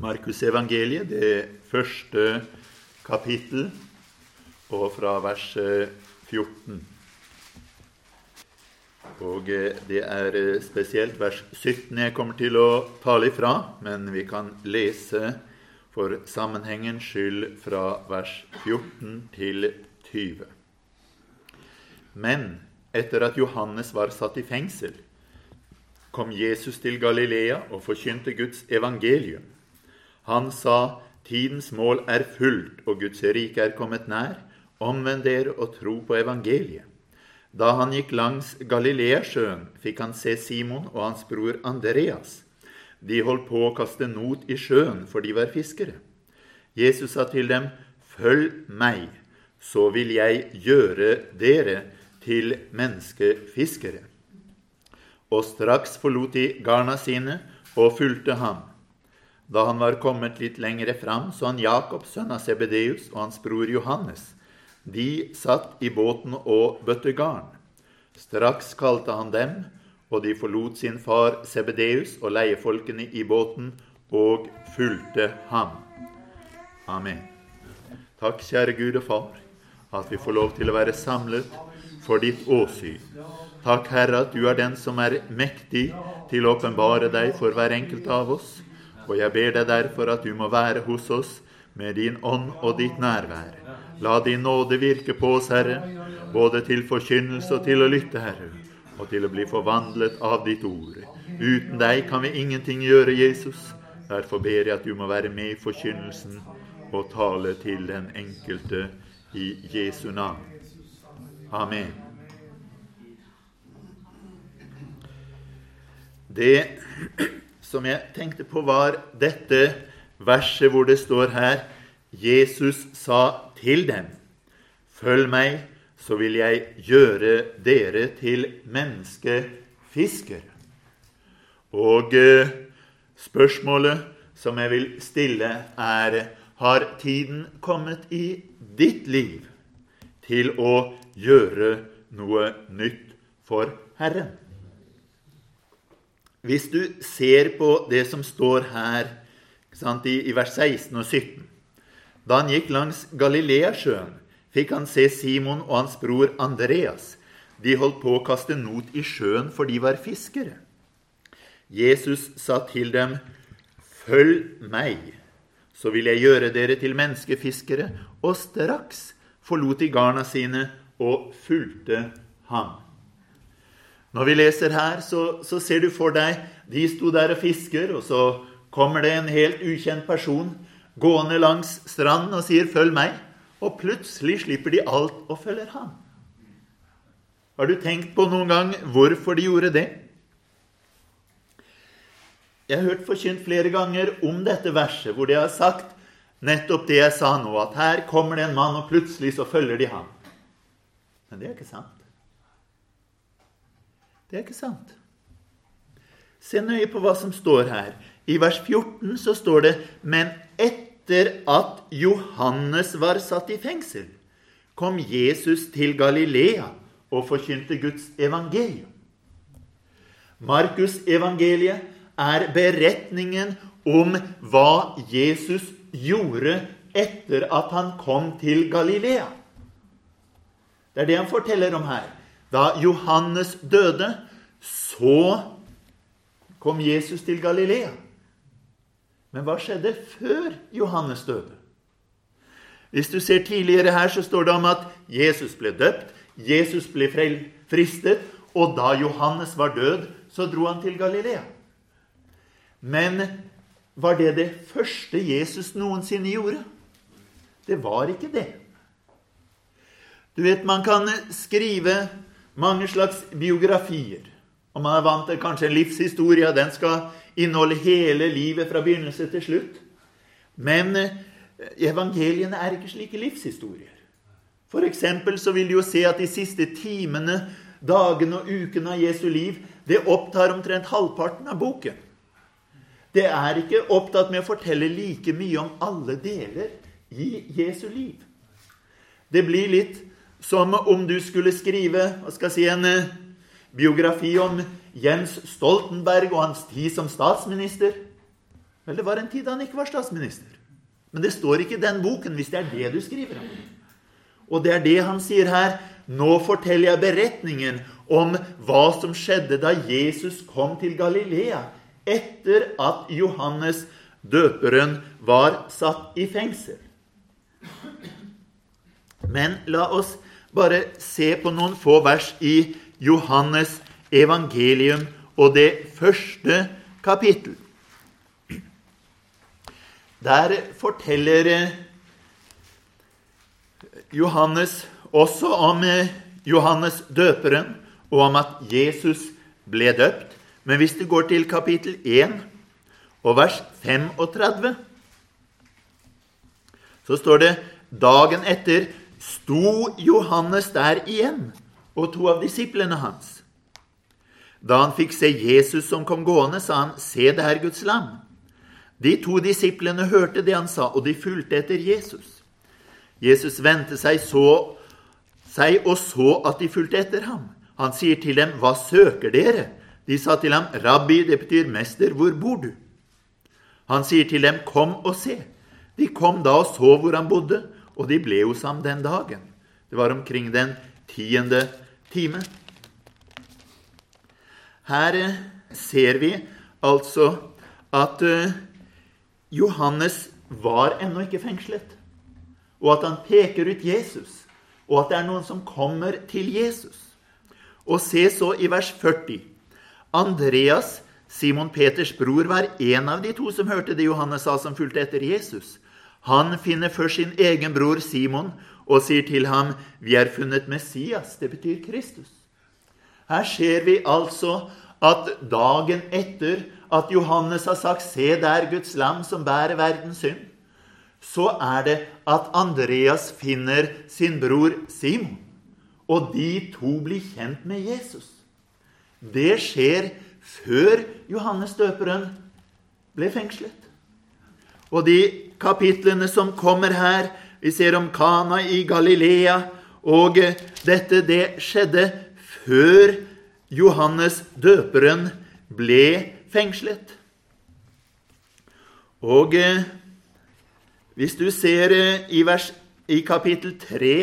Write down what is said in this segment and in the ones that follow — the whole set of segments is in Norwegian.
Markusevangeliet, det første kapittel, og fra vers 14. Og det er spesielt vers 17 jeg kommer til å tale ifra, men vi kan lese for sammenhengens skyld fra vers 14 til 20. Men etter at Johannes var satt i fengsel, kom Jesus til Galilea og forkynte Guds evangelium. Han sa, Tidens mål er fullt, og Guds rike er kommet nær. Omvend dere og tro på evangeliet. Da han gikk langs Galileasjøen, fikk han se Simon og hans bror Andreas. De holdt på å kaste not i sjøen, for de var fiskere. Jesus sa til dem, Følg meg, så vil jeg gjøre dere til menneskefiskere. Og straks forlot de garna sine og fulgte ham. Da han var kommet litt lengre fram, så han Jakob, sønn av Sebedeus, og hans bror Johannes. De satt i båten og bøtte garn. Straks kalte han dem, og de forlot sin far Sebedeus og leiefolkene i båten og fulgte ham. Amen. Takk, kjære Gud og Far, at vi får lov til å være samlet for ditt åsyn. Takk, Herre, at du er den som er mektig til å åpenbare deg for hver enkelt av oss. Og jeg ber deg derfor at du må være hos oss med din ånd og ditt nærvær. La din nåde virke på oss, Herre, både til forkynnelse og til å lytte, Herre, og til å bli forvandlet av ditt ord. Uten deg kan vi ingenting gjøre, Jesus. Derfor ber jeg at du må være med i forkynnelsen og tale til den enkelte i Jesu navn. Amen. Det som jeg tenkte på, var dette verset hvor det står her Jesus sa til dem, Følg meg, så vil jeg gjøre dere til menneskefiskere. Og eh, spørsmålet som jeg vil stille, er har tiden kommet i ditt liv til å gjøre noe nytt for Herren? Hvis du ser på det som står her sant, i, i, vers 16 og 17 Da han gikk langs Galileasjøen, fikk han se Simon og hans bror Andreas. De holdt på å kaste not i sjøen, for de var fiskere. Jesus sa til dem, 'Følg meg, så vil jeg gjøre dere til menneskefiskere.' Og straks forlot de garna sine og fulgte ham. Når vi leser her, så, så, ser du for deg de sto der og fisker, og så kommer det en helt ukjent person gående langs stranden og sier 'følg meg', og plutselig slipper de alt og følger ham. Har du tenkt på noen gang hvorfor de gjorde det? Jeg har hørt forkynt flere ganger om dette verset, hvor de har sagt nettopp det jeg sa nå, at her kommer det en mann, og plutselig så følger de ham. Men det er ikke sant. Det er ikke sant. Se nøye på hva som står her. I vers 14 så står det Men etter at Johannes var satt i fengsel, kom Jesus til Galilea og forkynte Guds evangelium. Markus' evangeliet er beretningen om hva Jesus gjorde etter at han kom til Galilea. Det er det han forteller om her. Da Johannes døde, så kom Jesus til Galilea. Men hva skjedde før Johannes døde? Hvis du ser tidligere her, så står det om at Jesus ble døpt, Jesus ble fristet, og da Johannes var død, så dro han til Galilea. Men var det det første Jesus noensinne gjorde? Det var ikke det. Du vet, man kan skrive mange slags biografier. Og man er vant til kanskje en livshistorie. Den skal inneholde hele livet fra begynnelse til slutt. Men eh, evangeliene er ikke slike livshistorier. For så vil du jo se at de siste timene, dagene og ukene av Jesu liv, det opptar omtrent halvparten av boken. Det er ikke opptatt med å fortelle like mye om alle deler i Jesu liv. Det blir litt som om du skulle skrive hva skal jeg si, en eh, biografi om Jens Stoltenberg og hans tid som statsminister. Vel, det var en tid da han ikke var statsminister. Men det står ikke i den boken hvis det er det du skriver om. Og det er det han sier her. Nå forteller jeg beretningen om hva som skjedde da Jesus kom til Galilea etter at Johannes døperen var satt i fengsel. Men la oss bare se på noen få vers i Johannes evangelium og det første kapittel. Der forteller Johannes også om Johannes døperen og om at Jesus ble døpt. Men hvis du går til kapittel 1 og vers 35, så står det dagen etter sto Johannes der igjen og to av disiplene hans. Da han fikk se Jesus som kom gående, sa han, Se, det er Guds lam. De to disiplene hørte det han sa, og de fulgte etter Jesus. Jesus vendte seg, så, seg og så at de fulgte etter ham. Han sier til dem, Hva søker dere? De sa til ham, Rabbi, det betyr mester, hvor bor du? Han sier til dem, Kom og se. De kom da og så hvor han bodde, og de ble hos ham den dagen. Det var omkring den tiende time. Her eh, ser vi altså at eh, Johannes var ennå ikke fengslet, og at han peker ut Jesus, og at det er noen som kommer til Jesus. Og se så i vers 40. Andreas, Simon Peters bror, var en av de to som hørte det Johannes sa, som fulgte etter Jesus. Han finner først sin egen bror Simon og sier til ham, 'Vi er funnet Messias.' Det betyr Kristus. Her ser vi altså at dagen etter at Johannes har sagt, 'Se der Guds lam som bærer verdens synd', så er det at Andreas finner sin bror Simon. Og de to blir kjent med Jesus. Det skjer før Johannes døperen ble fengslet. Og de kapitlene som kommer her. Vi ser om Kana i Galilea. Og dette det skjedde før Johannes døperen ble fengslet. Og eh, hvis du ser eh, i, vers, i kapittel 3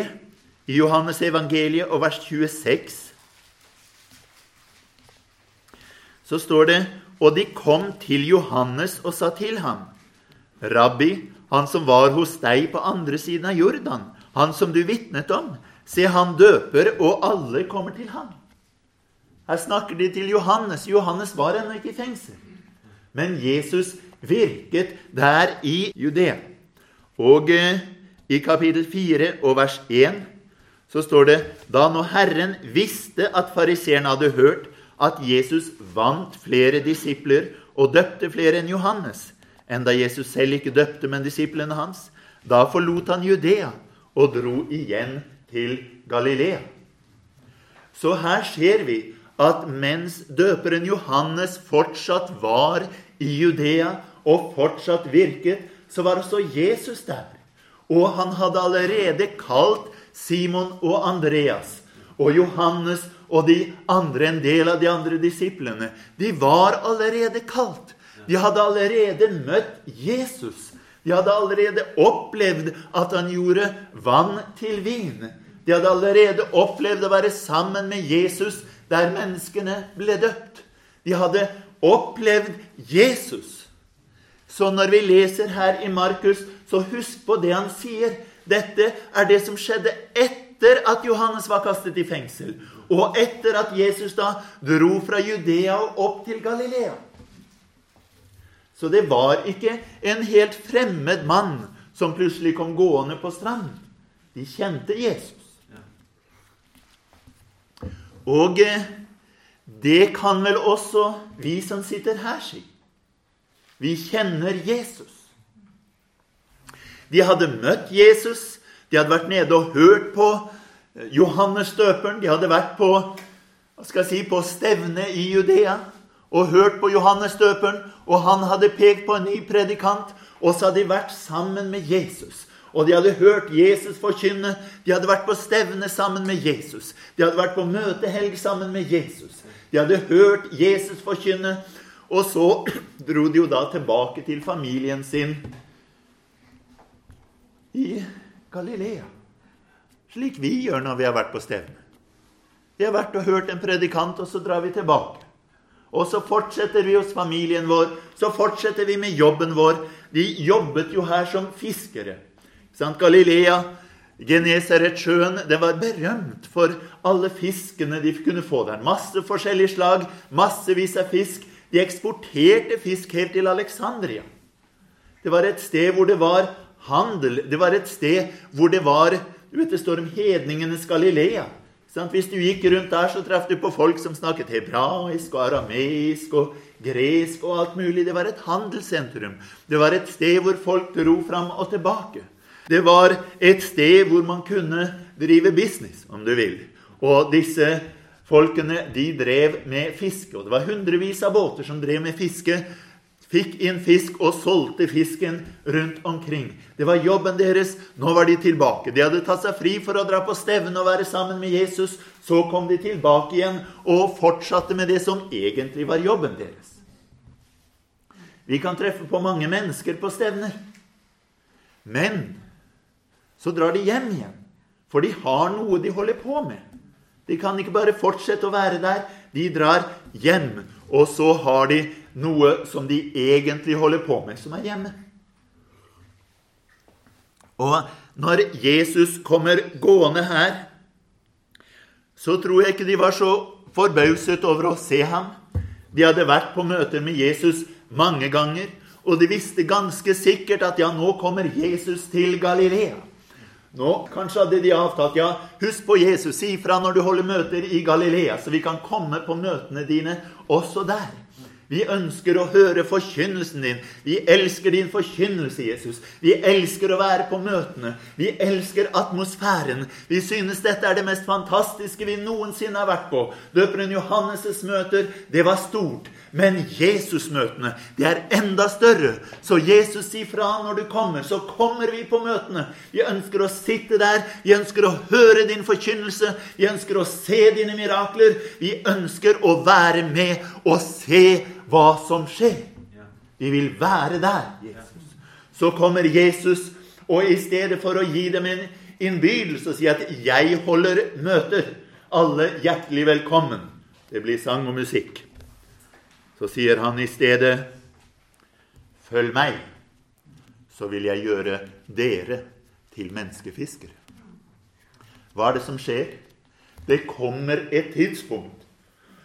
i Johannes evangeliet og vers 26, så står det Og de kom til Johannes og sa til ham, Rabbi, han som var hos deg på andre siden av Jordan, han som du vitnet om. Se, han døper, og alle kommer til ham. Her snakker de til Johannes. Johannes var ennå ikke i fengsel. Men Jesus virket der i Judea. Og eh, i kapittel 4 og vers 1 så står det da nå Herren visste at fariseerne hadde hørt at Jesus vant flere disipler og døpte flere enn Johannes, enda Jesus selv ikke døpte, men disiplene hans. Da forlot han Judea og dro igjen til Galilea. Så her ser vi at mens døperen Johannes fortsatt var i Judea og fortsatt virket, så var også Jesus der. Og han hadde allerede kalt Simon og Andreas og Johannes og de andre, en del av de andre disiplene. De var allerede kalt. De hadde allerede møtt Jesus. De hadde allerede opplevd at han gjorde vann til vin. De hadde allerede opplevd å være sammen med Jesus der menneskene ble døpt. De hadde opplevd Jesus. Så når vi leser her i Markus, så husk på det han sier. Dette er det som skjedde etter at Johannes var kastet i fengsel, og etter at Jesus da dro fra Judea og opp til Galilea. Så det var ikke en helt fremmed mann som plutselig kom gående på stranden. De kjente Jesus. Og eh, det kan vel også vi som sitter her, si. Vi kjenner Jesus. De hadde møtt Jesus. De hadde vært nede og hørt på eh, Johannes døperen. De hadde vært på, hva skal jeg si, på stevne i Judea og hørt på Johannes døperen og han hadde pekt på en ny predikant, og så hadde de vært sammen med Jesus. Og de hadde hørt Jesus forkynne. De hadde vært på stevne sammen med Jesus. De hadde vært på møtehelg sammen med Jesus. De hadde hørt Jesus forkynne. Og så dro de jo da tilbake til familien sin i Galilea. Slik vi gjør når vi har vært på stevne. Vi har vært og hørt en predikant, og så drar vi tilbake. Og så fortsetter vi hos familien vår, så fortsetter vi med jobben vår. De jobbet jo her som fiskere. Sant? Galilea, Genesaretsjøen, det var berømt for alle fiskene de kunne få der. Masse forskjellige slag, massevis av fisk. De eksporterte fisk helt til Alexandria. Det var et sted hvor det var handel. Det var et sted hvor det var du vet, Det står om hedningenes Galilea. Hvis du gikk rundt der, så traff du på folk som snakket hebraisk og arameisk og gresk og alt mulig. Det var et handelssentrum. Det var et sted hvor folk dro fram og tilbake. Det var et sted hvor man kunne drive business, om du vil. Og disse folkene de drev med fiske. Og det var hundrevis av båter som drev med fiske fikk inn fisk og solgte fisken rundt omkring. Det var jobben deres. Nå var de tilbake. De hadde tatt seg fri for å dra på stevne og være sammen med Jesus. Så kom de tilbake igjen og fortsatte med det som egentlig var jobben deres. Vi kan treffe på mange mennesker på stevner. Men så drar de hjem igjen, for de har noe de holder på med. De kan ikke bare fortsette å være der. De drar hjem, og så har de noe som de egentlig holder på med, som er hjemme. Og når Jesus kommer gående her, så tror jeg ikke de var så forbauset over å se ham. De hadde vært på møter med Jesus mange ganger, og de visste ganske sikkert at ja, nå kommer Jesus til Galilea. Nå, Kanskje hadde de avtalt ja, husk på Jesus, si fra når du holder møter i Galilea, så vi kan komme på møtene dine også der. Vi ønsker å høre forkynnelsen din. Vi elsker din forkynnelse, Jesus. Vi elsker å være på møtene. Vi elsker atmosfæren. Vi synes dette er det mest fantastiske vi noensinne har vært på. Døperen Johannes' møter, det var stort. Men Jesus-møtene, de er enda større. Så Jesus sier fra når du kommer. Så kommer vi på møtene. Vi ønsker å sitte der. Vi ønsker å høre din forkynnelse. Vi ønsker å se dine mirakler. Vi ønsker å være med og se hva som skjer. Vi vil være der, Jesus. Så kommer Jesus, og i stedet for å gi dem en innbydelse og si at 'jeg holder møter', alle hjertelig velkommen Det blir sang og musikk. Så sier han i stedet 'Følg meg, så vil jeg gjøre dere til menneskefiskere'. Hva er det som skjer? Det kommer et tidspunkt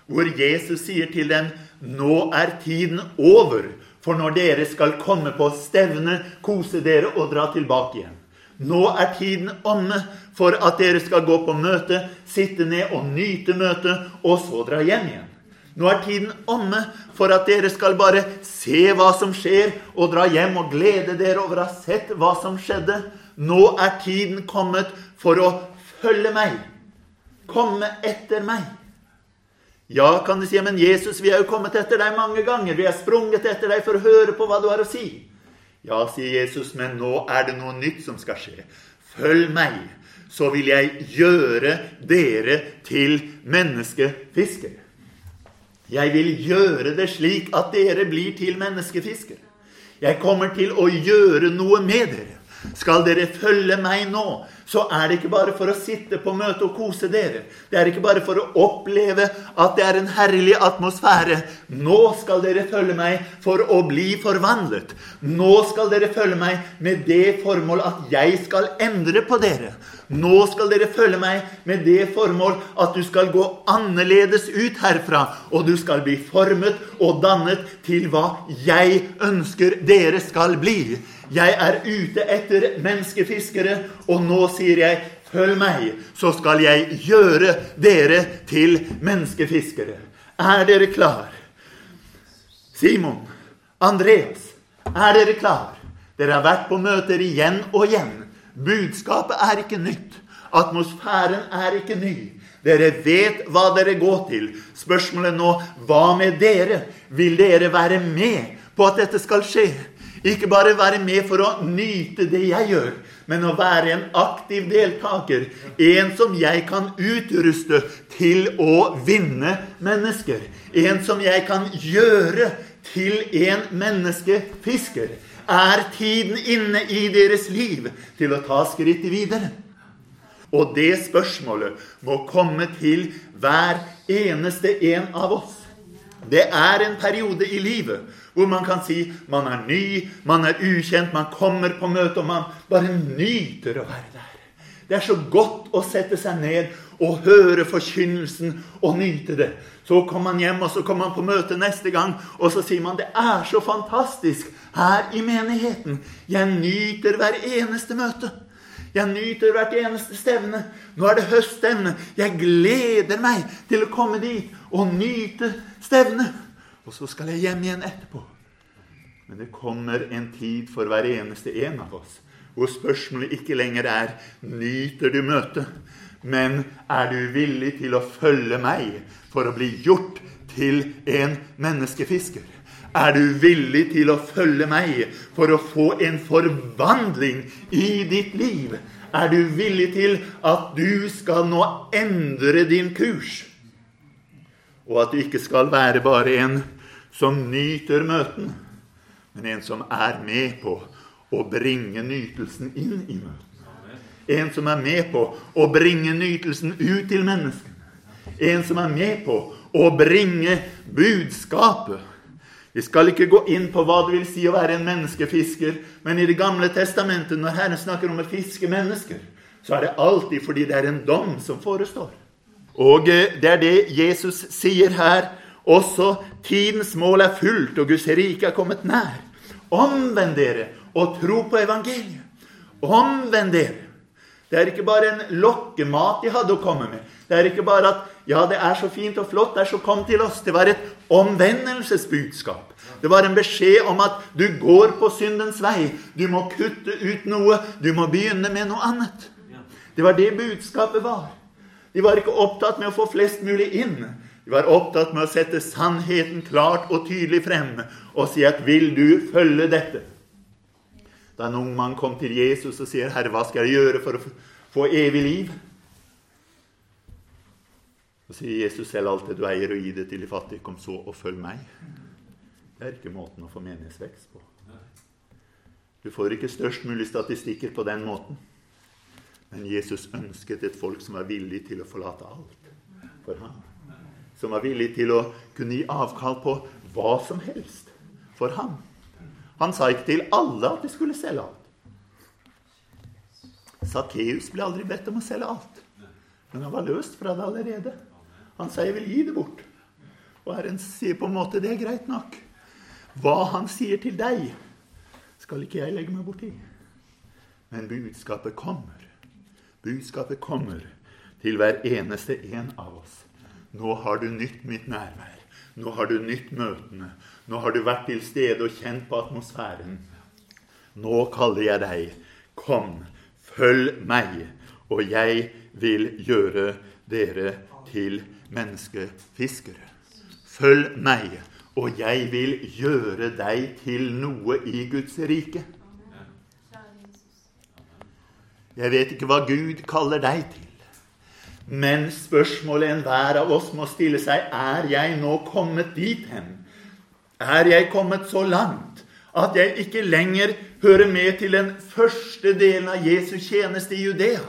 hvor Jesus sier til dem nå er tiden over, for når dere skal komme på stevne, kose dere og dra tilbake igjen. Nå er tiden omme for at dere skal gå på møte, sitte ned og nyte møtet, og så dra hjem igjen. Nå er tiden omme for at dere skal bare se hva som skjer, og dra hjem og glede dere over å ha sett hva som skjedde. Nå er tiden kommet for å følge meg. Komme etter meg. Ja, kan du si, men Jesus, vi har jo kommet etter deg mange ganger. Vi har sprunget etter deg for å høre på hva du har å si. Ja, sier Jesus, men nå er det noe nytt som skal skje. Følg meg, så vil jeg gjøre dere til menneskefiskere. Jeg vil gjøre det slik at dere blir til menneskefiskere. Jeg kommer til å gjøre noe med dere. Skal dere følge meg nå, så er det ikke bare for å sitte på møte og kose dere. Det er ikke bare for å oppleve at det er en herlig atmosfære. Nå skal dere følge meg for å bli forvandlet. Nå skal dere følge meg med det formål at jeg skal endre på dere. Nå skal dere følge meg med det formål at du skal gå annerledes ut herfra, og du skal bli formet og dannet til hva jeg ønsker dere skal bli. Jeg er ute etter menneskefiskere, og nå sier jeg, 'Følg meg, så skal jeg gjøre dere til menneskefiskere'. Er dere klar? Simon, Andreas, er dere klar? Dere har vært på møter igjen og igjen. Budskapet er ikke nytt. Atmosfæren er ikke ny. Dere vet hva dere går til. Spørsmålet nå hva med dere? Vil dere være med på at dette skal skje? Ikke bare være med for å nyte det jeg gjør, men å være en aktiv deltaker. En som jeg kan utruste til å vinne mennesker. En som jeg kan gjøre til en menneskefisker, er tiden inne i deres liv til å ta skrittet videre. Og det spørsmålet må komme til hver eneste en av oss. Det er en periode i livet hvor man kan si man er ny, man er ukjent, man kommer på møte, og man bare nyter å være der. Det er så godt å sette seg ned og høre forkynnelsen og nyte det. Så kommer man hjem, og så kommer man på møte neste gang, og så sier man det er så fantastisk her i menigheten. Jeg nyter hver eneste møte. Jeg nyter hvert eneste stevne. Nå er det høststevne. Jeg gleder meg til å komme dit og nyte stevnet. Og så skal jeg hjem igjen etterpå. Men det kommer en tid for hver eneste en av oss hvor spørsmålet ikke lenger er nyter du møtet, men er du villig til å følge meg for å bli gjort til en menneskefisker? Er du villig til å følge meg for å få en forvandling i ditt liv? Er du villig til at du skal nå endre din kurs? Og at du ikke skal være bare en som nyter møten, men en som er med på å bringe nytelsen inn i møten. En som er med på å bringe nytelsen ut til menneskene. En som er med på å bringe budskapet vi skal ikke gå inn på hva det vil si å være en menneskefisker, men i Det gamle testamentet, når Herren snakker om å fiske mennesker, så er det alltid fordi det er en dom som forestår. Og eh, det er det Jesus sier her også. Tidens mål er fullt, og Guds rike er kommet nær. Omvend dere og tro på evangeliet. Omvend dere. Det er ikke bare en lokkemat de hadde å komme med. Det er ikke bare at ja, det er så fint og flott, der så kom til oss. Det var et omvendelsesbudskap. Det var en beskjed om at du går på syndens vei. Du må kutte ut noe. Du må begynne med noe annet. Det var det budskapet var. De var ikke opptatt med å få flest mulig inn. De var opptatt med å sette sannheten klart og tydelig frem og si at 'Vil du følge dette?' Da en ung mann kom til Jesus og sier, 'Herre, hva skal jeg gjøre for å få evig liv?' Så sier Jesus selv alt det du eier, og gi det til de fattige. Kom så og følg meg. Det er ikke måten å få menighetsvekst på. Du får ikke størst mulig statistikker på den måten. Men Jesus ønsket et folk som var villig til å forlate alt for ham. Som var villig til å kunne gi avkall på hva som helst for ham. Han sa ikke til alle at de skulle selge alt. Sakkeus ble aldri bedt om å selge alt. Men han var løst fra det allerede. Han sa 'jeg vil gi det bort'. Og Herren sier på en måte 'det er greit nok'. Hva han sier til deg, skal ikke jeg legge meg borti. Men budskapet kommer. Budskapet kommer til hver eneste en av oss. Nå har du nytt mitt nærvær. Nå har du nytt møtene. Nå har du vært til stede og kjent på atmosfæren. Nå kaller jeg deg. Kom, følg meg, og jeg vil gjøre dere til menneskefiskere. Følg meg, og jeg vil gjøre deg til noe i Guds rike. Jeg vet ikke hva Gud kaller deg til. Men spørsmålet enhver av oss må stille seg, er jeg nå kommet dit hen? Er jeg kommet så langt at jeg ikke lenger hører med til den første delen av Jesus tjeneste i Judea?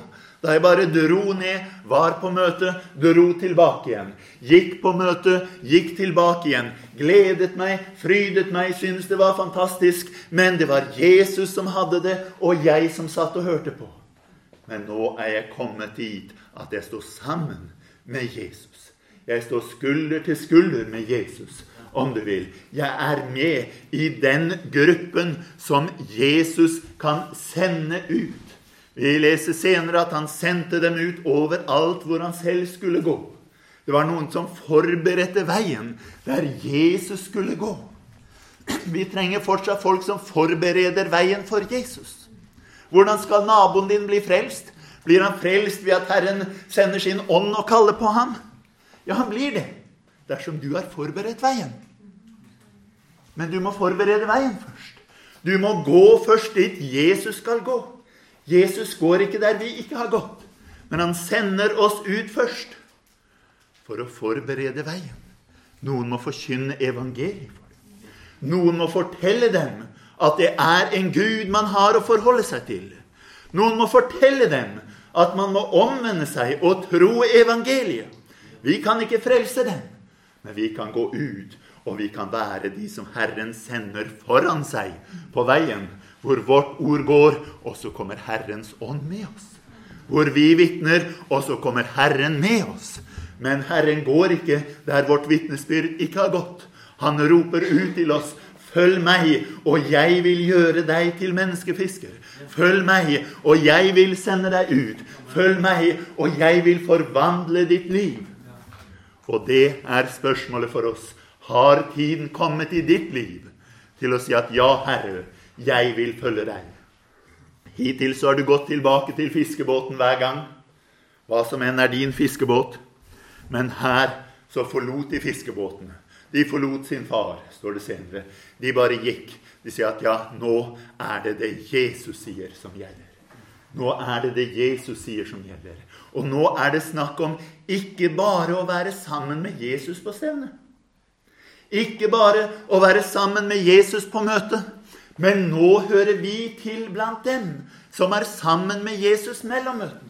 Da jeg bare dro ned, var på møte, dro tilbake igjen. Gikk på møte, gikk tilbake igjen. Gledet meg, frydet meg, syntes det var fantastisk. Men det var Jesus som hadde det, og jeg som satt og hørte på. Men nå er jeg kommet dit at jeg står sammen med Jesus. Jeg står skulder til skulder med Jesus, om du vil. Jeg er med i den gruppen som Jesus kan sende ut. Vi leser senere at han sendte dem ut overalt hvor han selv skulle gå. Det var noen som forberedte veien der Jesus skulle gå. Vi trenger fortsatt folk som forbereder veien for Jesus. Hvordan skal naboen din bli frelst? Blir han frelst ved at Herren sender sin ånd og kaller på ham? Ja, han blir det dersom du har forberedt veien. Men du må forberede veien først. Du må gå først dit Jesus skal gå. Jesus går ikke der vi ikke har gått, men han sender oss ut først for å forberede veien. Noen må forkynne evangeliet for dem. Noen må fortelle dem at det er en Gud man har å forholde seg til. Noen må fortelle dem at man må omvende seg og tro evangeliet. Vi kan ikke frelse dem, men vi kan gå ut, og vi kan være de som Herren sender foran seg på veien, hvor vårt ord går, og så kommer Herrens ånd med oss. Hvor vi vitner, og så kommer Herren med oss. Men Herren går ikke der vårt vitnesbyrd ikke har gått. Han roper ut til oss Følg meg, og jeg vil gjøre deg til menneskefisker. Følg meg, og jeg vil sende deg ut. Følg meg, og jeg vil forvandle ditt liv. Og det er spørsmålet for oss. Har tiden kommet i ditt liv til å si at ja, Herre, jeg vil følge deg? Hittil så har du gått tilbake til fiskebåten hver gang, hva som enn er din fiskebåt. Men her så forlot de fiskebåtene. De forlot sin far, står det senere. De bare gikk. De sier at ja, nå er det det Jesus sier, som gjelder. Nå er det det Jesus sier, som gjelder. Og nå er det snakk om ikke bare å være sammen med Jesus på stevnet. Ikke bare å være sammen med Jesus på møtet. Men nå hører vi til blant dem som er sammen med Jesus mellom møtene.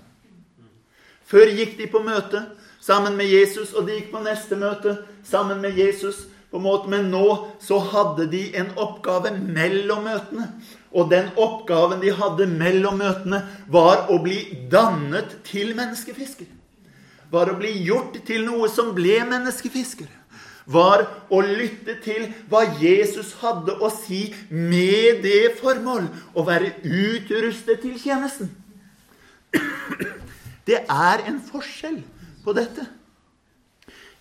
Før gikk de på møte sammen med Jesus, og de gikk på neste møte sammen med Jesus. på en måte, Men nå så hadde de en oppgave mellom møtene. Og den oppgaven de hadde mellom møtene, var å bli dannet til menneskefiskere. Var å bli gjort til noe som ble menneskefiskere. Var å lytte til hva Jesus hadde å si med det formål å være utrustet til tjenesten. Det er en forskjell på dette.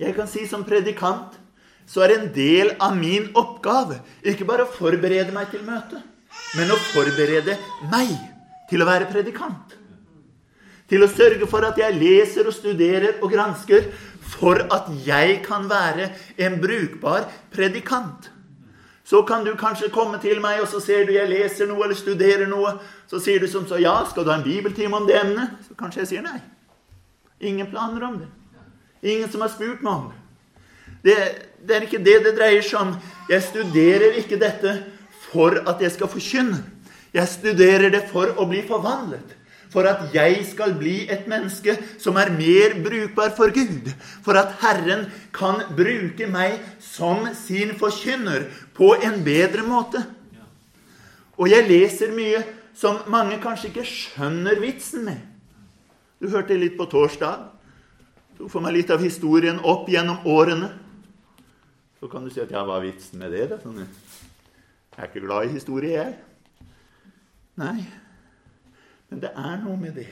Jeg kan si som predikant så er en del av min oppgave ikke bare å forberede meg til møtet, men å forberede meg til å være predikant. Til å sørge for at jeg leser og studerer og gransker for at jeg kan være en brukbar predikant. Så kan du kanskje komme til meg, og så ser du jeg leser noe eller studerer noe. Så sier du som så Ja, skal du ha en bibeltime om det emnet? Så kanskje jeg sier nei. Ingen planer om det. Ingen som har spurt meg om det. det. Det er ikke det det dreier seg om. Jeg studerer ikke dette for at jeg skal forkynne. Jeg studerer det for å bli forvandlet. For at jeg skal bli et menneske som er mer brukbar for Gud. For at Herren kan bruke meg som sin forkynner på en bedre måte. Og jeg leser mye som mange kanskje ikke skjønner vitsen med. Du hørte litt på torsdag. Tok for meg litt av historien opp gjennom årene. Så kan du si at ja, hva er vitsen med det? da? Sånn, jeg er ikke glad i historie, jeg. Nei. Men det er noe med det.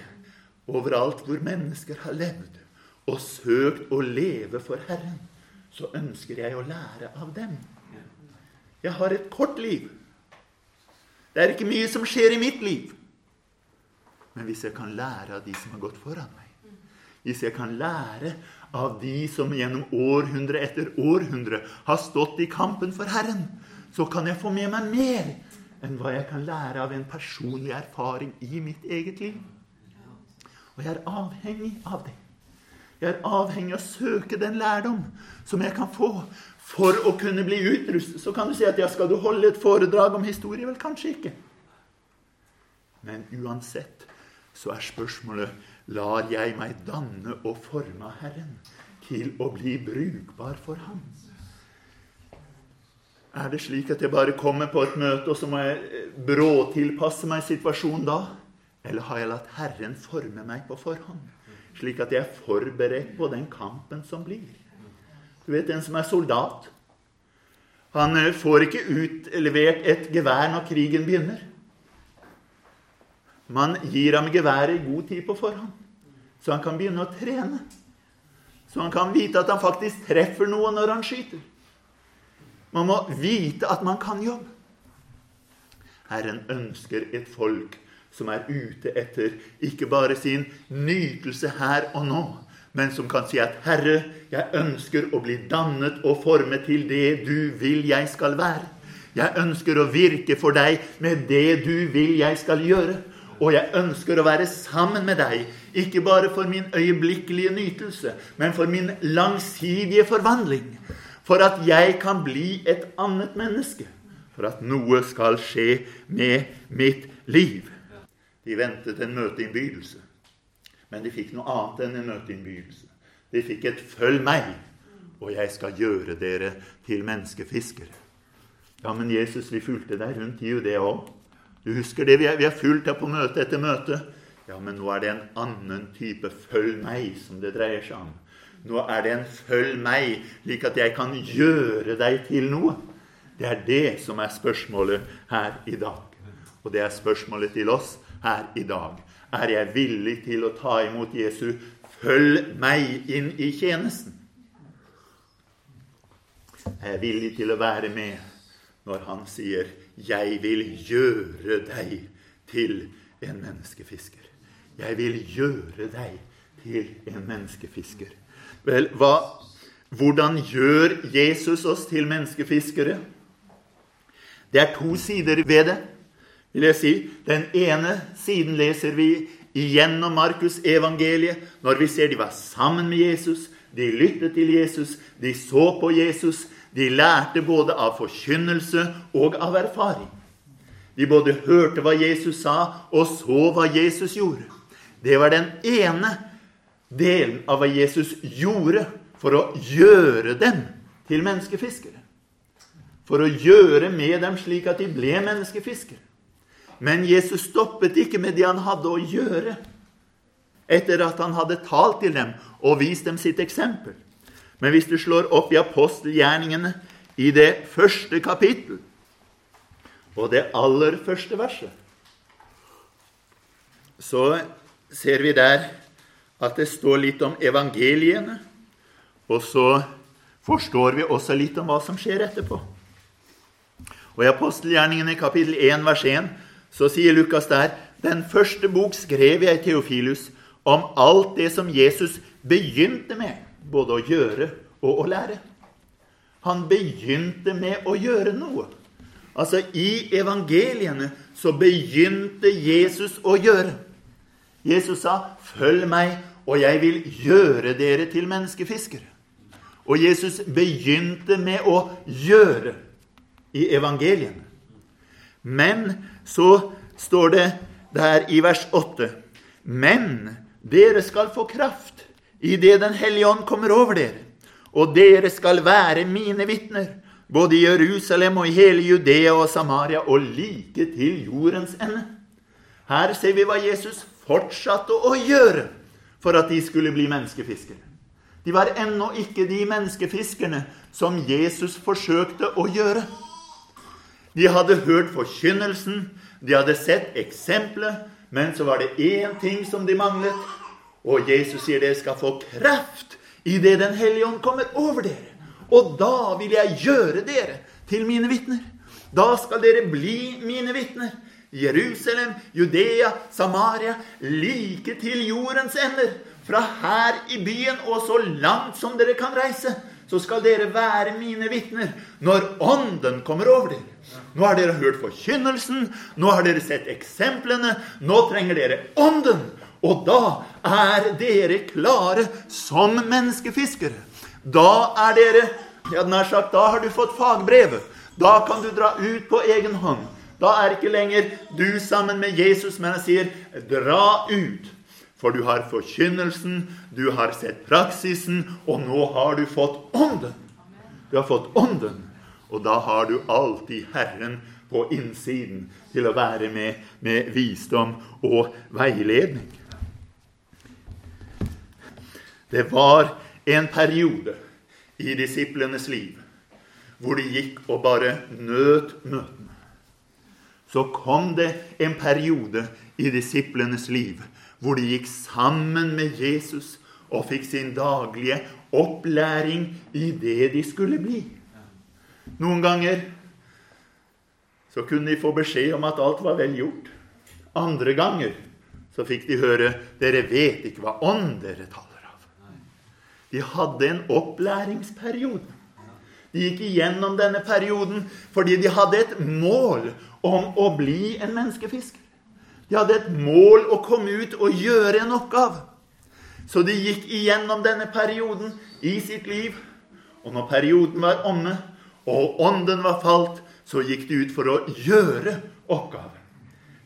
Overalt hvor mennesker har levd og søkt å leve for Herren, så ønsker jeg å lære av dem. Jeg har et kort liv. Det er ikke mye som skjer i mitt liv. Men hvis jeg kan lære av de som har gått foran meg, hvis jeg kan lære av de som gjennom århundre etter århundre har stått i kampen for Herren, så kan jeg få med meg mer enn hva jeg kan lære av en personlig erfaring i mitt eget liv. Og jeg er avhengig av det. Jeg er avhengig av å søke den lærdom som jeg kan få for å kunne bli utrustet. Så kan du si at ja, skal du holde et foredrag om historie? Vel, kanskje ikke. Men uansett så er spørsmålet lar jeg meg danne og forme av Herren til å bli brukbar for Ham? Er det slik at jeg bare kommer på et møte, og så må jeg eh, bråtilpasse meg situasjonen da? Eller har jeg latt Herren forme meg på forhånd, slik at jeg er forberedt på den kampen som blir? Du vet, en som er soldat, han eh, får ikke utlevert et gevær når krigen begynner. Man gir ham geværet god tid på forhånd, så han kan begynne å trene. Så han kan vite at han faktisk treffer noe når han skyter. Man må vite at man kan jobbe. Herren ønsker et folk som er ute etter ikke bare sin nytelse her og nå, men som kan si at 'Herre, jeg ønsker å bli dannet og formet til det du vil jeg skal være'. Jeg ønsker å virke for deg med det du vil jeg skal gjøre. Og jeg ønsker å være sammen med deg, ikke bare for min øyeblikkelige nytelse, men for min langsidige forvandling. for at jeg kan bli et annet menneske. For at noe skal skje med mitt liv. De ventet en møteinnbydelse, men de fikk noe annet enn en møteinnbydelse. De fikk et 'følg meg', og jeg skal gjøre dere til menneskefiskere. Ja, men Jesus, vi fulgte deg rundt i Judea òg. Du husker det? Vi har fulgt deg på møte etter møte. Ja, men nå er det en annen type 'følg meg' som det dreier seg om. Nå er det en 'følg meg', slik at jeg kan gjøre deg til noe. Det er det som er spørsmålet her i dag. Og det er spørsmålet til oss her i dag. Er jeg villig til å ta imot Jesu 'følg meg' inn i tjenesten? Er jeg villig til å være med når han sier 'Jeg vil gjøre deg til en menneskefisker'? Jeg vil gjøre deg til en menneskefisker. Vel, hva, hvordan gjør Jesus oss til menneskefiskere? Det er to sider ved det, vil jeg si. Den ene siden leser vi igjennom Markus evangeliet, når vi ser de var sammen med Jesus, de lyttet til Jesus, de så på Jesus, de lærte både av forkynnelse og av erfaring. De både hørte hva Jesus sa, og så hva Jesus gjorde. Det var den ene delen av hva Jesus gjorde for å gjøre dem til menneskefiskere. For å gjøre med dem slik at de ble menneskefiskere. Men Jesus stoppet ikke med det han hadde å gjøre, etter at han hadde talt til dem og vist dem sitt eksempel. Men hvis du slår opp i apostelgjerningene i det første kapittel og det aller første verset, så ser vi der at det står litt om evangeliene. Og så forstår vi også litt om hva som skjer etterpå. Og I apostelgjerningene kapittel 1 vers 1 så sier Lukas der den første bok skrev jeg, Teofilus, om alt det som Jesus begynte med, både å gjøre og å lære. Han begynte med å gjøre noe. Altså, I evangeliene så begynte Jesus å gjøre. Jesus sa, 'Følg meg, og jeg vil gjøre dere til menneskefiskere'. Og Jesus begynte med å gjøre i evangeliene. Men så står det der i vers 8.: Men dere skal få kraft idet Den hellige ånd kommer over dere, og dere skal være mine vitner, både i Jerusalem og i hele Judea og Samaria og like til jordens ende. Her ser vi hva Jesus fortsatte å gjøre for at de skulle bli menneskefiskere. De var ennå ikke de menneskefiskerne som Jesus forsøkte å gjøre. De hadde hørt forkynnelsen, de hadde sett eksempelet, men så var det én ting som de manglet. Og Jesus sier dere skal få kraft idet Den hellige ånd kommer over dere. Og da vil jeg gjøre dere til mine vitner. Da skal dere bli mine vitner. Jerusalem, Judea, Samaria, like til jordens ender. Fra her i byen og så langt som dere kan reise, så skal dere være mine vitner når Ånden kommer over dere. Nå har dere hørt forkynnelsen, nå har dere sett eksemplene, nå trenger dere Ånden. Og da er dere klare som menneskefiskere. Da er dere ja, nær sagt, Da har du fått fagbrevet. Da kan du dra ut på egen hånd. Da er ikke lenger du sammen med Jesus, men jeg sier, dra ut. For du har forkynnelsen, du har sett praksisen, og nå har du fått Ånden. Du har fått Ånden, og da har du alltid Herren på innsiden til å være med med visdom og veiledning. Det var en periode i disiplenes liv hvor de gikk og bare nøt møtene så kom det en periode i disiplenes liv hvor de gikk sammen med Jesus og fikk sin daglige opplæring i det de skulle bli. Noen ganger så kunne de få beskjed om at alt var vel gjort. Andre ganger så fikk de høre 'Dere vet ikke hva ånd dere av'. De hadde en opplæringsperiode. De gikk igjennom denne perioden fordi de hadde et mål om å bli en menneskefisker. De hadde et mål å komme ut og gjøre en oppgave. Så de gikk igjennom denne perioden i sitt liv. Og når perioden var omme, og ånden var falt, så gikk de ut for å gjøre oppgaven.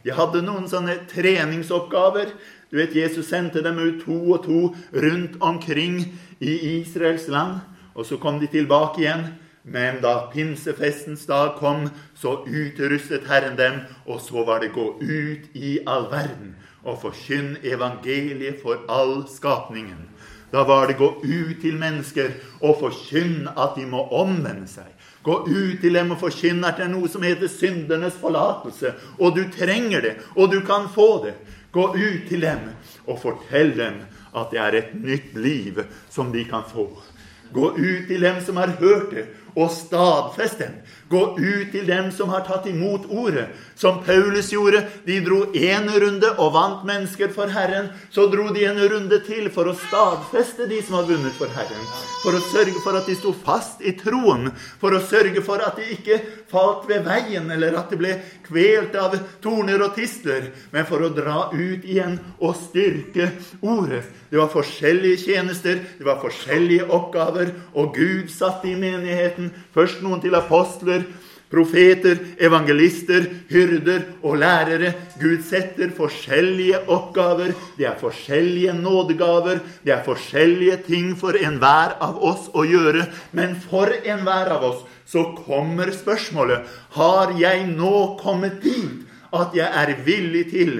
De hadde noen sånne treningsoppgaver. Du vet, Jesus sendte dem ut to og to rundt omkring i Israels land. Og så kom de tilbake igjen. Men da pinsefestens dag kom, så utrustet Herren dem, og så var det gå ut i all verden og forkynn evangeliet for all skapningen. Da var det gå ut til mennesker og forkynne at de må omvende seg. Gå ut til dem og forkynne at det er noe som heter syndernes forlatelse. Og du trenger det, og du kan få det. Gå ut til dem og fortell dem at det er et nytt liv som de kan få. Gå ut til dem som har hørt det, og stadfest dem. Gå ut til dem som har tatt imot ordet, som Paulus gjorde. De dro én runde og vant mennesker for Herren. Så dro de en runde til for å stadfeste de som har vunnet for Herren. For å sørge for at de sto fast i troen. For å sørge for at de ikke falt ved veien, eller at de ble kvelt av torner og tistler. Men for å dra ut igjen og styrke ordet. Det var forskjellige tjenester, det var forskjellige oppgaver, og Gud satte i menigheten først noen til apostler, profeter, evangelister, hyrder og lærere. Gud setter forskjellige oppgaver. Det er forskjellige nådegaver. Det er forskjellige ting for enhver av oss å gjøre. Men for enhver av oss så kommer spørsmålet Har jeg nå kommet dit at jeg er villig til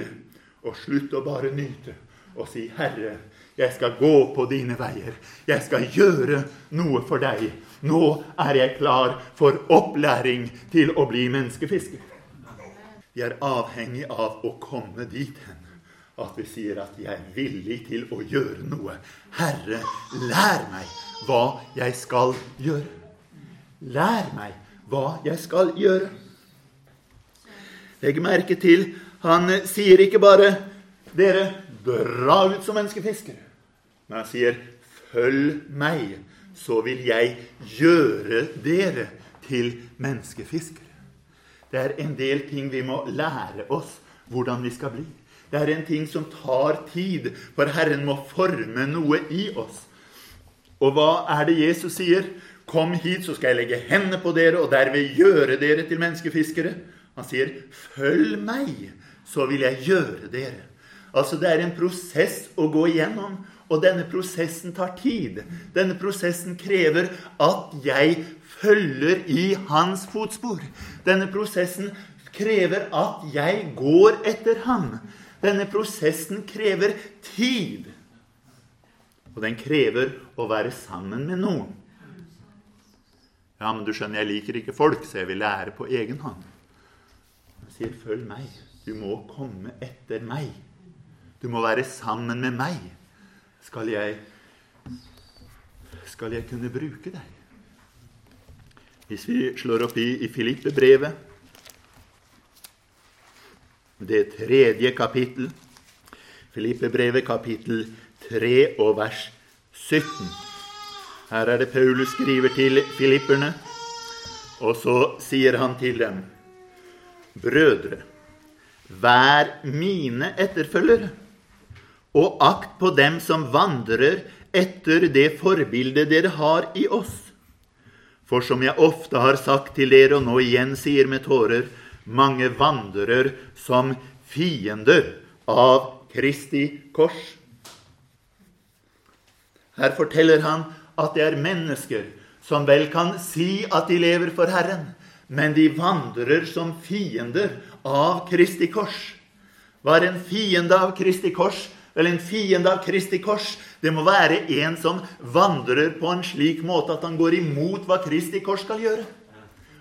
å slutte å bare nyte og si Herre, jeg skal gå på dine veier. Jeg skal gjøre noe for deg. Nå er jeg klar for opplæring til å bli menneskefisker. Vi er avhengig av å komme dit hen at vi sier at vi er villig til å gjøre noe. Herre, lær meg hva jeg skal gjøre. Lær meg hva jeg skal gjøre. Legg merke til han sier ikke bare 'dere dra ut som menneskefiskere'. Men han sier, 'Følg meg, så vil jeg gjøre dere til menneskefiskere'. Det er en del ting vi må lære oss hvordan vi skal bli. Det er en ting som tar tid, for Herren må forme noe i oss. Og hva er det Jesus sier? 'Kom hit, så skal jeg legge hendene på dere, og derved gjøre dere til menneskefiskere.' Han sier, 'Følg meg, så vil jeg gjøre dere'. Altså, det er en prosess å gå igjennom. Og denne prosessen tar tid. Denne prosessen krever at jeg følger i hans fotspor. Denne prosessen krever at jeg går etter ham. Denne prosessen krever tid. Og den krever å være sammen med noen. Ja, men du skjønner, jeg liker ikke folk, så jeg vil lære på egen hånd. Han sier, 'Følg meg. Du må komme etter meg. Du må være sammen med meg.' skal jeg, skal jeg kunne bruke deg? Hvis vi slår opp i, i Filippe-brevet, det tredje kapittel Filippe-brevet kapittel 3 og vers 17. Her er det Paulus skriver til filipperne, og så sier han til dem.: Brødre, vær mine etterfølgere og akt på dem som vandrer etter det forbildet dere har i oss. For som jeg ofte har sagt til dere, og nå igjen sier med tårer, mange vandrer som fiender av Kristi kors. Her forteller han at det er mennesker som vel kan si at de lever for Herren, men de vandrer som fiender av Kristi kors. Hva er en fiende av Kristi kors? Eller en fiende av Kristi kors. Det må være en som vandrer på en slik måte at han går imot hva Kristi kors skal gjøre.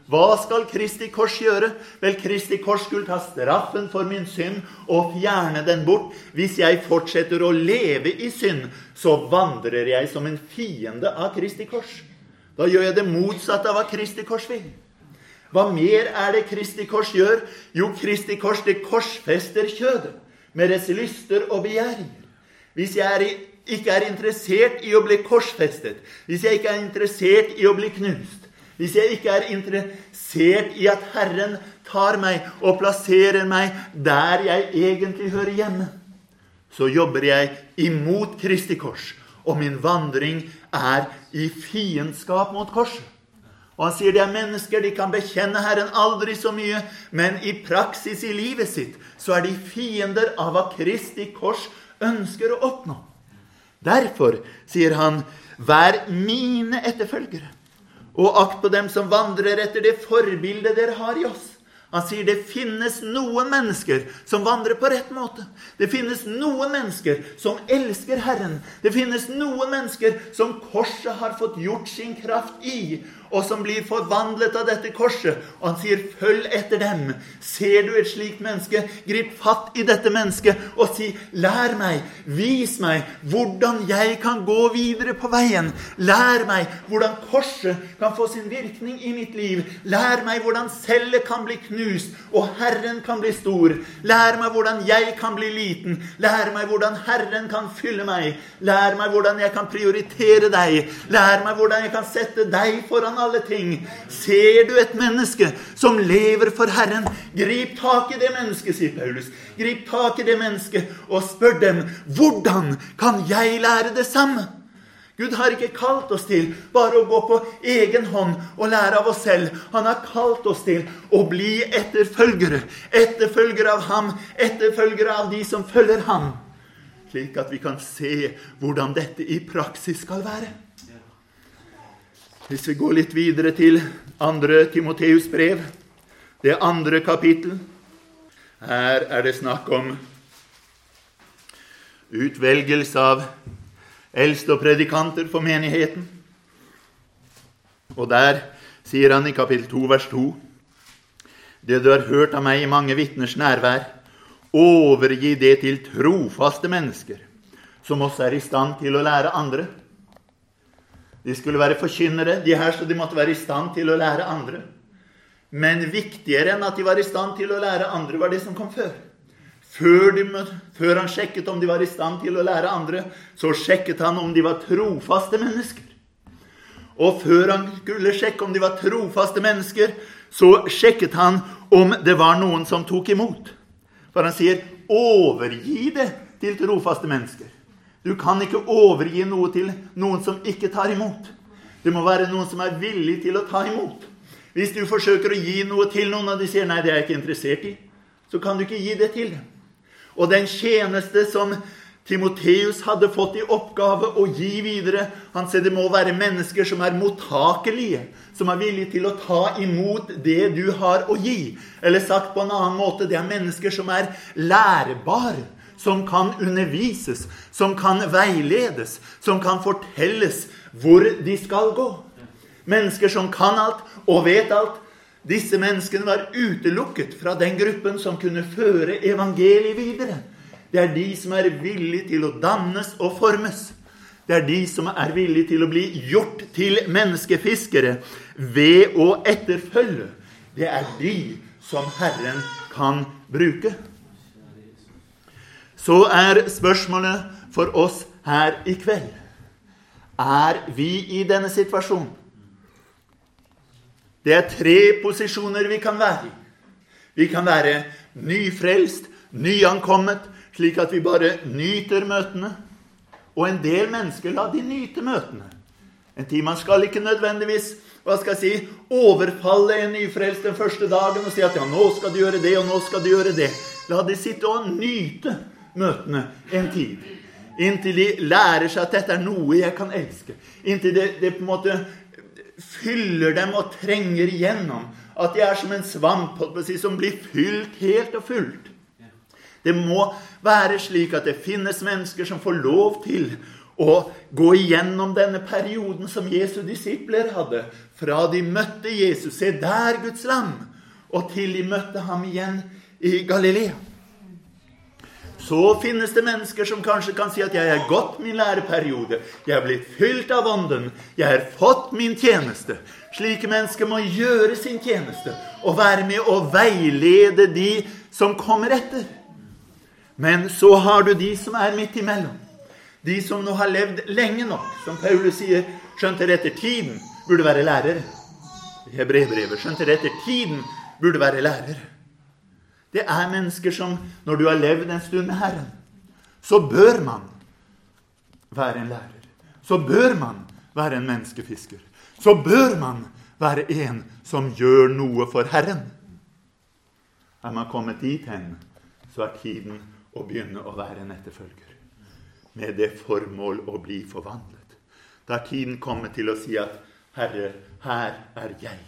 Hva skal Kristi kors gjøre? Vel, Kristi kors skulle ta straffen for min synd og fjerne den bort. Hvis jeg fortsetter å leve i synd, så vandrer jeg som en fiende av Kristi kors. Da gjør jeg det motsatte av hva Kristi kors vil. Hva mer er det Kristi kors gjør? Jo, Kristi kors det korsfester kjødet med deres lyster og begjær. Hvis jeg er, ikke er interessert i å bli korsfestet, hvis jeg ikke er interessert i å bli knust, hvis jeg ikke er interessert i at Herren tar meg og plasserer meg der jeg egentlig hører hjemme, så jobber jeg imot Kristi kors og min vandring er i fiendskap mot korset. Og han sier det er mennesker, de kan bekjenne Herren aldri så mye, men i praksis i livet sitt så er de fiender av hva Kristi kors ønsker å oppnå. Derfor sier han, vær mine etterfølgere, og akt på dem som vandrer etter det forbildet dere har i oss. Han sier det finnes noen mennesker som vandrer på rett måte. Det finnes noen mennesker som elsker Herren. Det finnes noen mennesker som korset har fått gjort sin kraft i og som blir forvandlet av dette korset. Og han sier, 'Følg etter dem'. Ser du et slikt menneske, grip fatt i dette mennesket og si, 'Lær meg, vis meg hvordan jeg kan gå videre på veien'. Lær meg hvordan korset kan få sin virkning i mitt liv. Lær meg hvordan cellet kan bli knust, og Herren kan bli stor. Lær meg hvordan jeg kan bli liten. Lær meg hvordan Herren kan fylle meg. Lær meg hvordan jeg kan prioritere deg. Lær meg hvordan jeg kan sette deg foran alle ting. Ser du et menneske som lever for Herren, grip tak i det mennesket, sier Paulus. Grip tak i det mennesket og spør dem hvordan kan jeg lære det samme? Gud har ikke kalt oss til bare å gå på egen hånd og lære av oss selv. Han har kalt oss til å bli etterfølgere. Etterfølgere av ham, etterfølgere av de som følger ham. Slik at vi kan se hvordan dette i praksis skal være. Hvis vi går litt videre til andre Timoteus brev, det andre kapittel Her er det snakk om utvelgelse av eldste og predikanter for menigheten. Og der sier han i kapittel 2, vers 2.: Det du har hørt av meg i mange vitners nærvær, overgi det til trofaste mennesker, som også er i stand til å lære andre. De skulle være forkynnere, de her, så de måtte være i stand til å lære andre. Men viktigere enn at de var i stand til å lære andre, var det som kom før. Før, de, før, han sjekket om de var i stand til å lære andre, så sjekket han om de var trofaste mennesker. Og før han skulle sjekke om de var trofaste mennesker, så sjekket han om det var noen som tok imot. For han sier 'overgi det til trofaste mennesker'. Du kan ikke overgi noe til noen som ikke tar imot. Det må være noen som er villig til å ta imot. Hvis du forsøker å gi noe til noen, og de sier 'nei, det er jeg ikke interessert i', så kan du ikke gi det til dem. Og den tjeneste som Timoteus hadde fått i oppgave å gi videre Han sier det må være mennesker som er mottakelige, som er villige til å ta imot det du har å gi. Eller sagt på en annen måte det er mennesker som er lærebare som kan undervises, som kan veiledes, som kan fortelles hvor de skal gå. Mennesker som kan alt og vet alt. Disse menneskene var utelukket fra den gruppen som kunne føre evangeliet videre. Det er de som er villige til å dannes og formes. Det er de som er villige til å bli gjort til menneskefiskere ved å etterfølge. Det er de som Herren kan bruke så er spørsmålet for oss her i kveld Er vi i denne situasjonen? Det er tre posisjoner vi kan være i. Vi kan være nyfrelst, nyankommet, slik at vi bare nyter møtene. Og en del mennesker la de nyte møtene. En tid man skal ikke nødvendigvis hva skal jeg si, overfalle en nyfrelst den første dagen og si at ja, nå skal du gjøre det, og nå skal du gjøre det. La de sitte og nyte møtene en tid. Inntil de lærer seg at dette er noe jeg kan elske. Inntil det, det på en måte fyller dem og trenger igjennom. At de er som en svamp som blir fylt helt og fullt. Det må være slik at det finnes mennesker som får lov til å gå igjennom denne perioden som Jesu disipler hadde. Fra de møtte Jesus, se der Guds lam, og til de møtte ham igjen i Galilea. Så finnes det mennesker som kanskje kan si at 'jeg har gått min læreperiode'. 'Jeg har blitt fylt av Ånden'. 'Jeg har fått min tjeneste'. Slike mennesker må gjøre sin tjeneste og være med å veilede de som kommer etter. Men så har du de som er midt imellom. De som nå har levd lenge nok, som Paulus sier, skjønt dere etter tiden burde være lærere. Hebrevbrevet skjønt dere etter tiden burde være lærere. Det er mennesker som, når du har levd en stund med Herren, så bør man være en lærer. så bør man være en menneskefisker. Så bør man være en som gjør noe for Herren. Er man kommet dit hen, så er tiden å begynne å være en etterfølger. Med det formål å bli forvandlet. Da er tiden kommet til å si at Herre, her er jeg.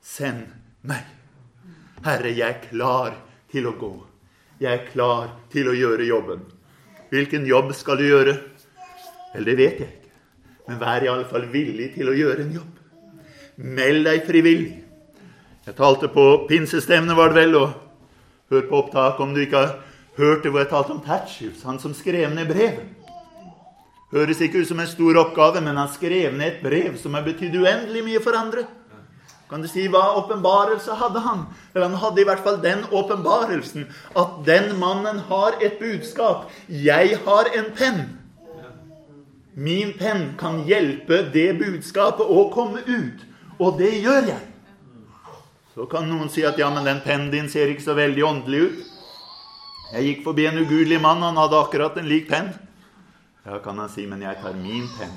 Send meg. Herre, jeg er klar til å gå. Jeg er klar til å gjøre jobben. Hvilken jobb skal du gjøre? Vel, det vet jeg ikke. Men vær i alle fall villig til å gjøre en jobb. Meld deg frivillig. Jeg talte på pinsestevnet, var det vel, og hør på opptak om du ikke har hørt det hvor jeg talte om Tatchius, han som skrev ned brevet. Høres ikke ut som en stor oppgave, men han skrev ned et brev som har betydd uendelig mye for andre. Kan du si hva åpenbarelse hadde han? Eller han hadde i hvert fall den åpenbarelsen at den mannen har et budskap. Jeg har en penn. Min penn kan hjelpe det budskapet å komme ut. Og det gjør jeg. Så kan noen si at ja, men den pennen din ser ikke så veldig åndelig ut. Jeg gikk forbi en ugudelig mann, han hadde akkurat en lik penn. Ja, kan han si, men jeg tar min penn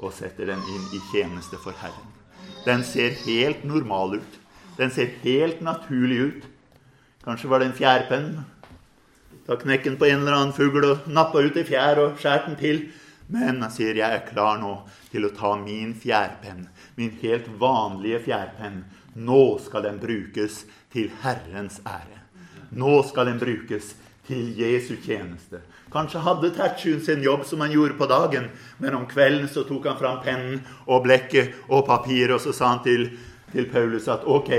og setter den inn i tjeneste for Herren. Den ser helt normal ut. Den ser helt naturlig ut. Kanskje var det en fjærpenn. Ta knekken på en eller annen fugl og nappa ut ei fjær og skjært den til. Men han sier jeg er klar nå til å ta min fjærpenn, min helt vanlige fjærpenn. Nå skal den brukes til Herrens ære. Nå skal den brukes til Jesu tjeneste. Kanskje hadde Tertsjun sin jobb som han gjorde på dagen, men om kvelden så tok han fram pennen og blekket og papiret, og så sa han til, til Paulus at ok,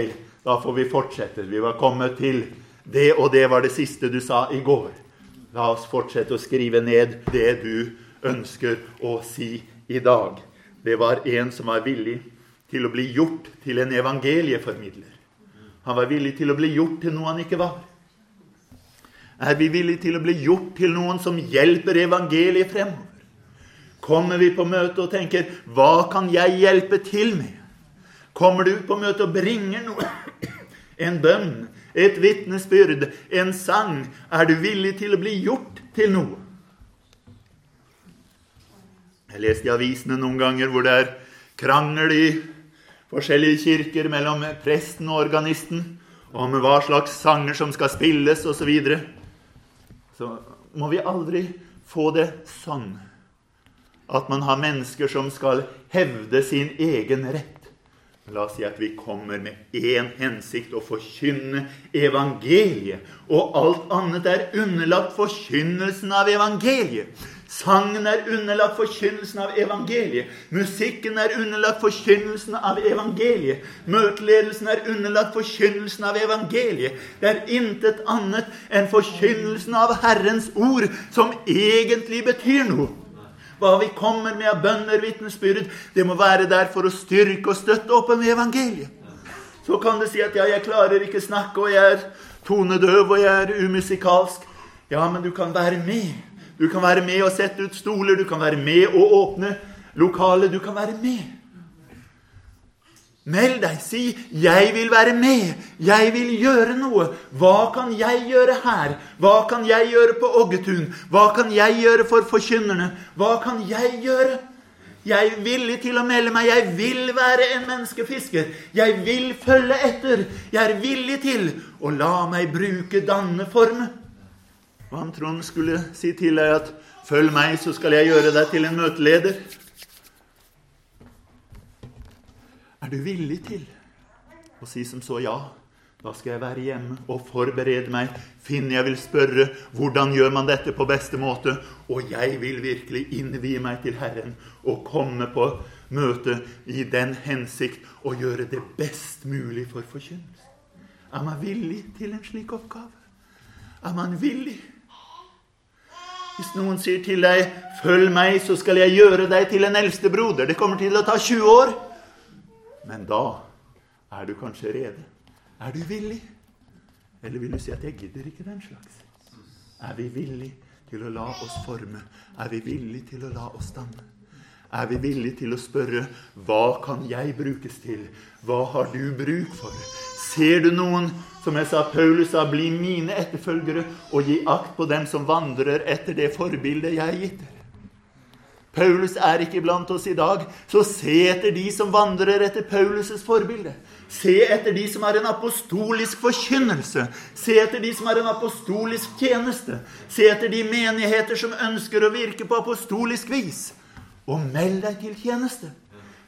da får vi fortsette. Vi var kommet til det, og det var det siste du sa i går. La oss fortsette å skrive ned det du ønsker å si i dag. Det var en som var villig til å bli gjort til en evangelieformidler. Han var villig til å bli gjort til noe han ikke var. Er vi villige til å bli gjort til noen som hjelper evangeliet fremover? Kommer vi på møte og tenker 'Hva kan jeg hjelpe til med?' Kommer du på møte og bringer noe? En bønn, et vitnesbyrd, en sang. Er du villig til å bli gjort til noe? Jeg leste i avisene noen ganger hvor det er krangel i forskjellige kirker mellom presten og organisten om hva slags sanger som skal spilles, osv så må vi aldri få det sånn at man har mennesker som skal hevde sin egen rett. La oss si at vi kommer med én hensikt å forkynne evangeliet. Og alt annet er underlagt forkynnelsen av evangeliet. Sangen er underlagt forkynnelsen av evangeliet. Musikken er underlagt forkynnelsen av evangeliet. Møteledelsen er underlagt forkynnelsen av evangeliet. Det er intet annet enn forkynnelsen av Herrens ord som egentlig betyr noe. Hva vi kommer med av bønner, vitnesbyrd, det må være der for å styrke og støtte opp om evangeliet. Så kan du si at ja, jeg klarer ikke snakke, og jeg er tonedøv, og jeg er umusikalsk. Ja, men du kan være med. Du kan være med og sette ut stoler, du kan være med og åpne lokalet. Du kan være med. Meld deg. Si 'Jeg vil være med. Jeg vil gjøre noe'. Hva kan jeg gjøre her? Hva kan jeg gjøre på Oggetun? Hva kan jeg gjøre for forkynnerne? Hva kan jeg gjøre? Jeg er villig til å melde meg. Jeg vil være en menneskefisker. Jeg vil følge etter. Jeg er villig til å la meg bruke danne Og han Trond skulle si til deg at 'følg meg, så skal jeg gjøre deg til en møteleder'. Er du villig til å si som så ja? Da skal jeg være hjemme og forberede meg. Finn jeg vil spørre hvordan gjør man dette på beste måte. Og jeg vil virkelig innvie meg til Herren og komme på møte i den hensikt å gjøre det best mulig for forkynnelse. Er man villig til en slik oppgave? Er man villig? Hvis noen sier til deg 'Følg meg, så skal jeg gjøre deg til en eldstebroder', det kommer til å ta 20 år. Men da er du kanskje rede. Er du villig? Eller vil du si at 'jeg gidder ikke den slags'? Er vi villige til å la oss forme? Er vi villige til å la oss danne? Er vi villige til å spørre 'Hva kan jeg brukes til? Hva har du bruk for?' Ser du noen som jeg sa, Paulus sa, 'Bli mine etterfølgere, og gi akt på dem som vandrer etter det forbildet jeg har gitt dere'. Paulus er ikke blant oss i dag, så se etter de som vandrer etter Paulus' forbilde. Se etter de som har en apostolisk forkynnelse. Se etter de som har en apostolisk tjeneste. Se etter de menigheter som ønsker å virke på apostolisk vis. Og meld deg til tjeneste.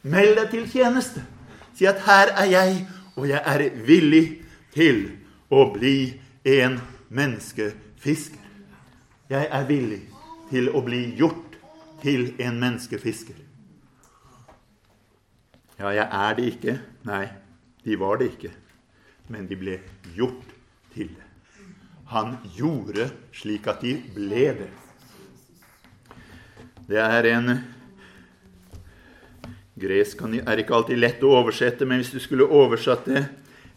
Meld deg til tjeneste. Si at 'her er jeg, og jeg er villig til å bli en menneskefisker'. Jeg er villig til å bli gjort til en menneskefisker. Ja, jeg er det ikke. Nei, de var det ikke, men de ble gjort til det. Han gjorde slik at de ble det. Det er en Gresk er ikke alltid lett å oversette, men hvis du skulle oversatt det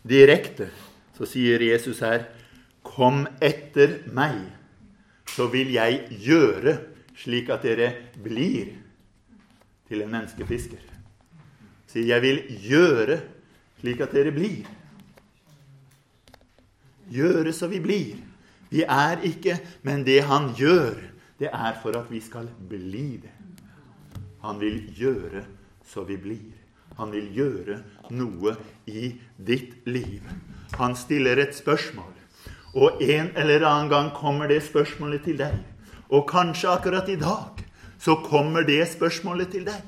direkte, så sier Jesus her Kom etter meg, så vil jeg gjøre slik at dere blir til en menneskefisker. Sier jeg vil gjøre slik at dere blir. Gjøre så vi blir. Vi er ikke, men det han gjør, det er for at vi skal bli det. Han vil gjøre så vi blir. Han vil gjøre noe i ditt liv. Han stiller et spørsmål, og en eller annen gang kommer det spørsmålet til deg. Og kanskje akkurat i dag så kommer det spørsmålet til deg.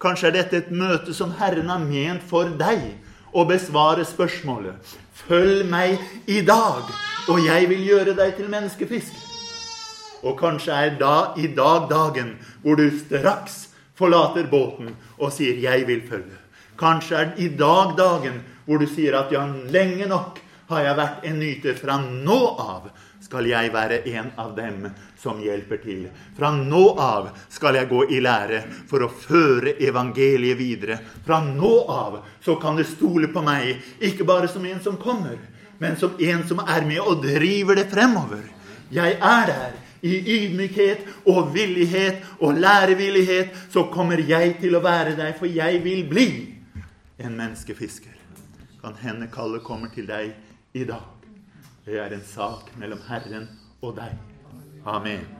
Kanskje er dette et møte som Herren har ment for deg å besvare spørsmålet Følg meg i dag, og jeg vil gjøre deg til menneskefisk. Og kanskje er da i dag dagen hvor du straks forlater båten og sier 'Jeg vil følge'. Kanskje er i dag dagen hvor du sier at 'ja, lenge nok har jeg vært en nyter'. Fra nå av skal jeg være en av dem som hjelper til. Fra nå av skal jeg gå i lære for å føre evangeliet videre. Fra nå av så kan du stole på meg, ikke bare som en som kommer, men som en som er med og driver det fremover. Jeg er der. I ydmykhet og villighet og lærevillighet så kommer jeg til å være deg, for jeg vil bli en menneskefisker. Kan hende kallet kommer til deg i dag. Det er en sak mellom Herren og deg. Amen.